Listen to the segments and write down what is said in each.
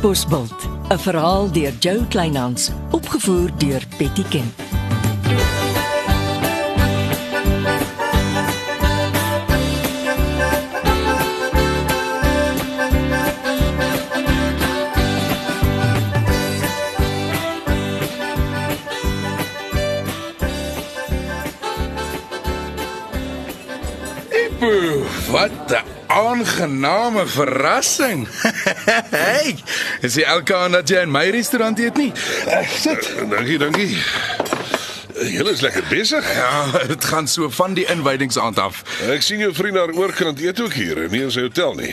Katbosveld, 'n verhaal deur Jo Kleinhans, opgevoer deur Betty. Boe, wat 'n aangename verrassing. hey, is jy elke aand dat jy in my restaurant eet nie? Uh, sit. Dankie, dankie. Julle is lekker besig. Ja, dit gaan so van die inwydingsaand af. Ek sien jou vriend daar oorkant eet ook hier, nie in sy hotel nie.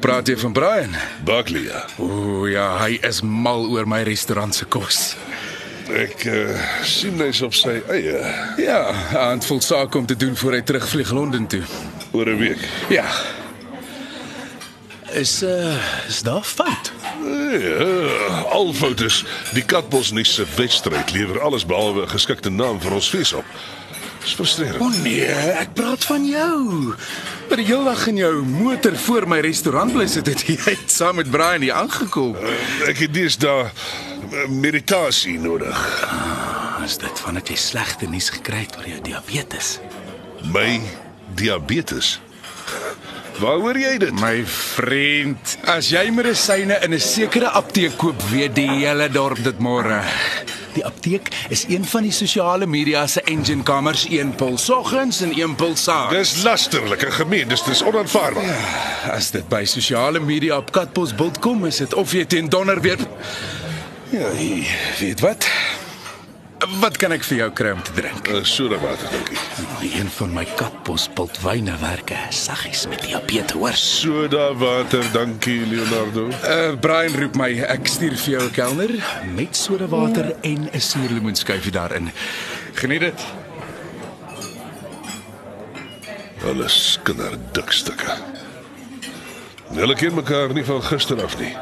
Praat jy van Brian? Buckley. Ja. O ja, hy is mal oor my restaurant se kos. Ek uh, sien hy's op sy eie Ja, aan vol saak om te doen voor hy terugvlieg Londen toe. oor 'n week. Ja, Is uh is daar fout? Ja, al fotos. Die Katbos nuus se wedstryd lewer alles behalwe 'n geskikte naam vir ons fees op. Dis frustrerend. O nee, ek praat van jou. By die hele dag in jou motor voor my restaurant bly sit het jy het saam met Brian hier aangekom. Ek het dis daar eh, meditasie nodig. Is dit van dat jy slegte nuus gekry het oor jou diabetes? My diabetes. Waar hoor jy dit? My vriend, as jy medisyne in 'n sekere apteek koop, weet die hele dorp dit môre. Die apteek is een van die Sosiale media se engine kamers, een pil soggens en een pil saam. Dis lasterlik en gemeen, dis dis onaanvaarbaar. As dit by sosiale media op Katbosbult kom, is dit of jy teen donder weer Ja, jy weet wat? Wat kan ek vir jou kry om te drink? Uh, soda water, dankie. een van my katbosbult wyne werke, saggies met diabetes, hoor. Soda water, dankie Leonardo. Uh Brian roep my, ek stuur vir jou 'n kelner met sodawater en 'n suurlemoenskyfie daarin. Geniet dit. Alles kinderdik stukke. Hulle ken mekaar nie van gister af nie.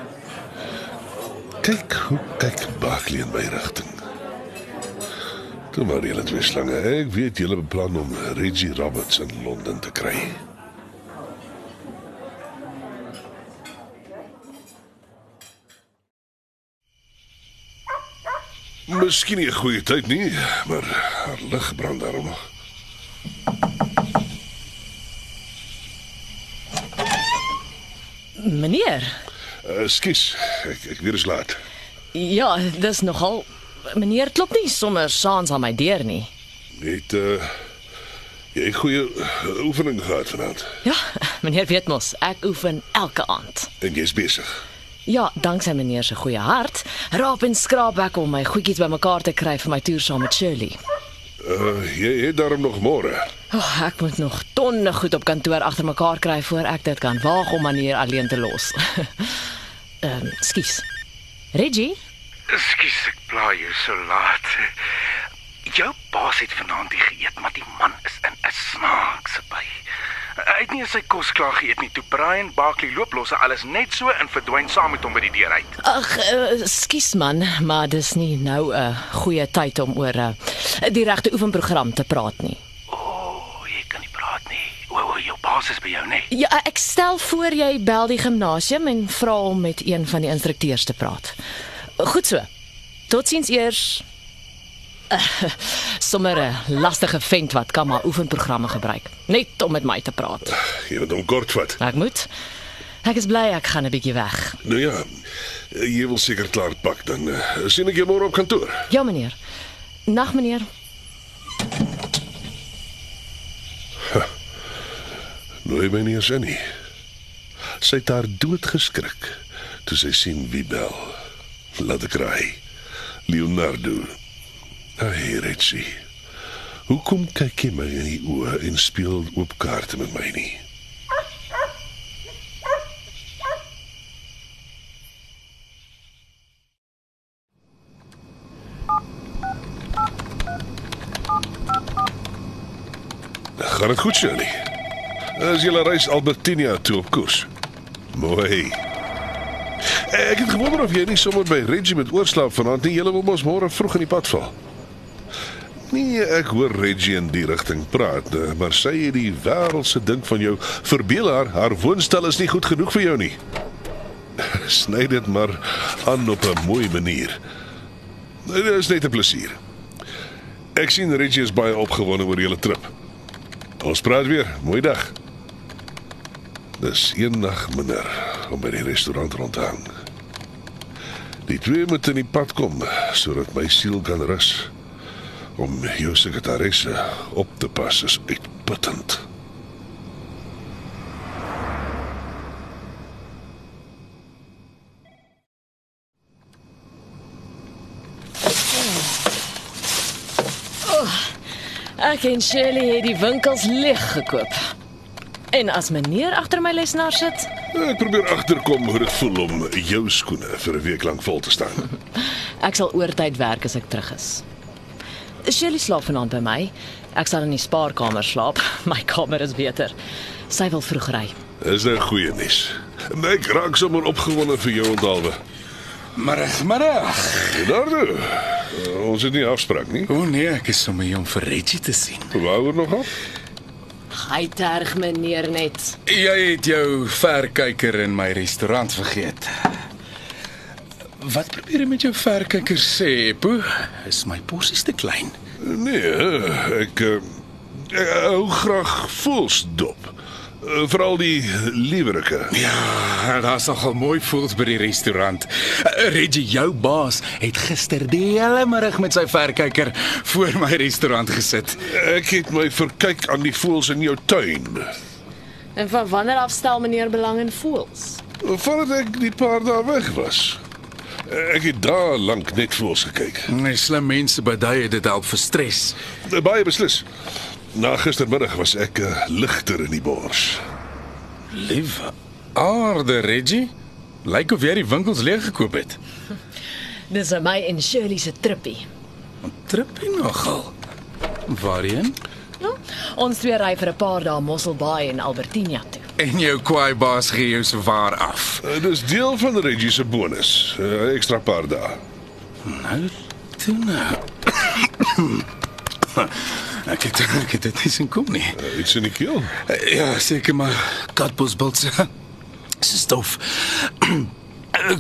Kyk hoe kyk Barkley in my rigting. Toe maar julle twee slange. Ek weet julle beplan om Reggie Roberts in Londen te kry. Miskien nie 'n goeie tyd nie, maar haar lig brand daarom nog. Meneer. Uh, Skus, ek ek weer is laat. Ja, dis nogal meneer klop nie sommer saans aan my deur nie. Het uh jy goeie uh, oefening gehad vanaand? Ja, meneer weet mos, ek oefen elke aand. En jy's besig. Ja, danksy meneer se goeie hart, raap en skraap ek om my goedjies bymekaar te kry vir my toer saam met Shirley. Uh jy het daarom nog môre. Oh, ek moet nog tonne goed op kantoor agter mekaar kry voor ek dit kan waag om meneer alleen te los. Ehm, um, skus. Reggie? Ekskuus, ek pla jou so laat. Jou baas het vanaand nie geëet, maar die man is in 'n snaakse by. Hy het nie sy kos klaar geëet nie. Toe Brian Barkley loop los hy alles net so en verdwyn saam met hom by die deur uit. Ag, uh, skus man, maar dis nie nou 'n uh, goeie tyd om oor uh, die regte oefenprogram te praat nie. O, oh, jy kan nie praat nie. O, oh, jou baas is by jou, nê? Ja, ek stel voor jy bel die gimnasium en vra om met een van die instrukteurs te praat. Goed so. Totsiens eers. Uh, sommer 'n lastige vent wat kan maar oefenprogramme gebruik, net om met my te praat. Jy moet hom kort vat. Ek moet. Ek is bly ek gaan 'n bietjie weg. Nou ja, jy wil seker klaar pak dan uh, sien ek jou môre op kantoor. Ja, meneer. Nag, meneer. Nou my nie eens in nie. Sy het daar doodgeskrik toe sy sien wie bel. Laat ek raai. Leonardo. Ai, Reggie. Hoekom kyk jy my in die oë en speel oop kaarte met my nie? Gaan dit goed, Shirley? Is julle reis Albertinia toe op koers? Mooi. Ek het gewonder of jy nie sommer by Reggie met oorslaap vanaand nie. Julle wil mos môre vroeg in die pad val. Nee, ek hoor Reggie in die rigting praat, eh, maar sy het die wêreldse ding van jou verbeel haar. Haar woonstel is nie goed genoeg vir jou nie. Sny dit maar aan op 'n mooi manier. Dit is net 'n plesier. Ek sien Reggie is baie opgewonde oor julle trip. Ons praat weer. Mooi dag. Dis een nag minder om by die restaurant rond te hang. Die twee moet in die pad kom sodat my siel kan rus. Om jou sekretaresse op te pas is uitputtend. Ek en Shirley het die winkels leeg gekoop. En as meneer agter my lesenaar sit, Ek probeer agterkom hoe dit voel om jou skoene vir 'n week lank vol te staan. ek sal oortyd werk as ek terug is. Shirley slaap vanaand by my. Ek sal in die spaarkamer slaap. My kamer is beter. Sy wil vroeg ry. Is 'n goeie nuus. Ek raak sommer opgewonde vir jou onthaalwe. Middag, middag. Eduardo, ons het nie afspraak nie. O nee, ek is sommer hier om vir Reggie te sien. Waaroor nog op? Hy terg meneer net. Jy het jou verkyker in my restaurant vergeet. Wat probeer jy met jou verkyker sê, Epo? Is my porsies te klein? Nee, ek uh, ek hou graag voelsdop. Uh, Veral die liewerike. Ja, daar's nogal mooi voels by die restaurant. Uh, Reggie, jou baas, het gister die hele middag met sy verkyker voor my restaurant gesit. Ek het my verkyk aan die voels in jou tuin. En van wanneer af stel meneer belang in voels? Voordat ek die paar dae weg was. Ek het daar lank net voels gekyk. Nee, slim mense by daai het dit help vir stres. Baie beslis. Na gistermiddag was ek uh, ligter in die bors. Liewe aarde, Reggie. Lyk of jy die winkels leeg gekoop het. Dis aan my en Shirley se trippie. Trippie nogal. Waarheen? Ja, ons twee ry vir 'n paar dae Mosselbaai en Albertina toe. En jou kwaai baas gee jou so waar af. Uh, dis deel van Reggie se bonus. 'n uh, Ekstra paar dae. Nou, toe nou. ek het ek het dit nie sien kom nie. Uh, iets in die keel. Ja, seker maar katbosbultse. Se stof.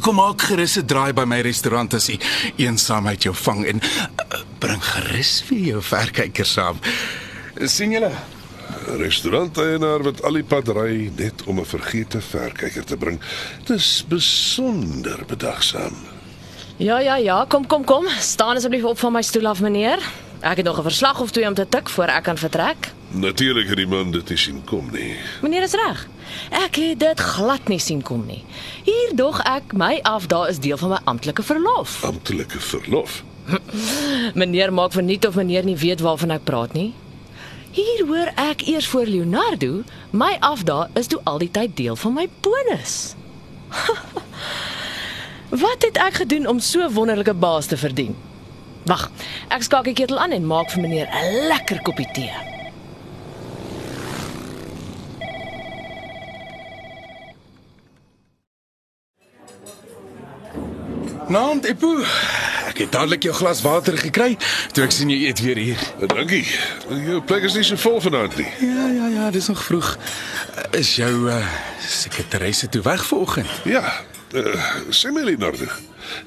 Kom maak gerus 'n draai by my restaurant as jy eensaamheid jou vang en uh, bring gerus vir jou verkyker saam. sien julle? Restauranteienaar wat al die pad ry net om 'n vergete verkyker te bring. Dis besonder bedagsaam. Ja, ja, ja, kom kom kom. Staan asseblief op van my stoel af meneer. Ek het nog 'n verslag of twee om te tik voor ek kan vertrek. Natuurlik het die man dit nie sien kom nie. Meneer is reg. Ek het dit glad nie sien kom nie. Hier dog ek my af daar is deel van my amptelike verlof. Amptelike verlof. Meneer maak verniet of meneer nie weet waarvan ek praat nie. Hier hoor ek eers voor Leonardo, my afda is toe al die tyd deel van my bonus. Wat het ek gedoen om so wonderlike baas te verdien? Wag, ek skakel die ketel aan en maak vir meneer 'n lekker koppie tee. Naand Epo. Ek het dadelik jou glas water gekry toe ek sien jy eet weer hier. Uh, Dankie. Jou plek is nie so vol vanaand nie. Ja, ja, ja, dis nog vroeg. Is jou uh, sekretaresse toe weg vanoggend? Ja, uh, my Leonardo.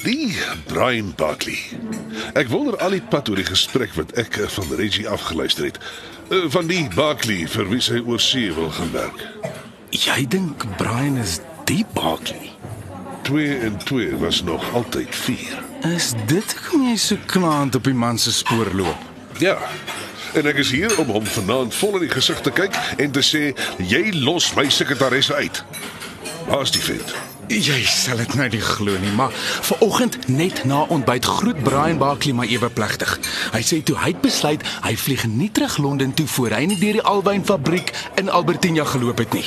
Die Brian Buckley. Ek wonder al die pad oor die gesprek wat ek eh, van Reggie afgeluister het. Uh, van die Buckley vir wie sy oor see wil gaan werk. Jy dink Brian is die Barkley? 2 en 2 was nog altyd 4. Is dit hoekom jy so knaand op die man se spoor loop? Ja. En ek is hier om hom vanaand vol in die gesig te kyk en te sê jy los my sekretaresse uit. Waar's die vent? Jy sal dit nou nie glo nie, maar vanoggend net na ontbyt groet Brian Barkley my ewe plegtig. Hy sê toe hy het besluit hy vlieg nie terug Londen toe voor hy nie deur die albeinfabriek in Albertina geloop het nie.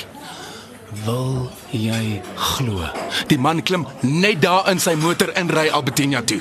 Wil jy glo? Die man klim net daar in sy motor in ry Albertina toe.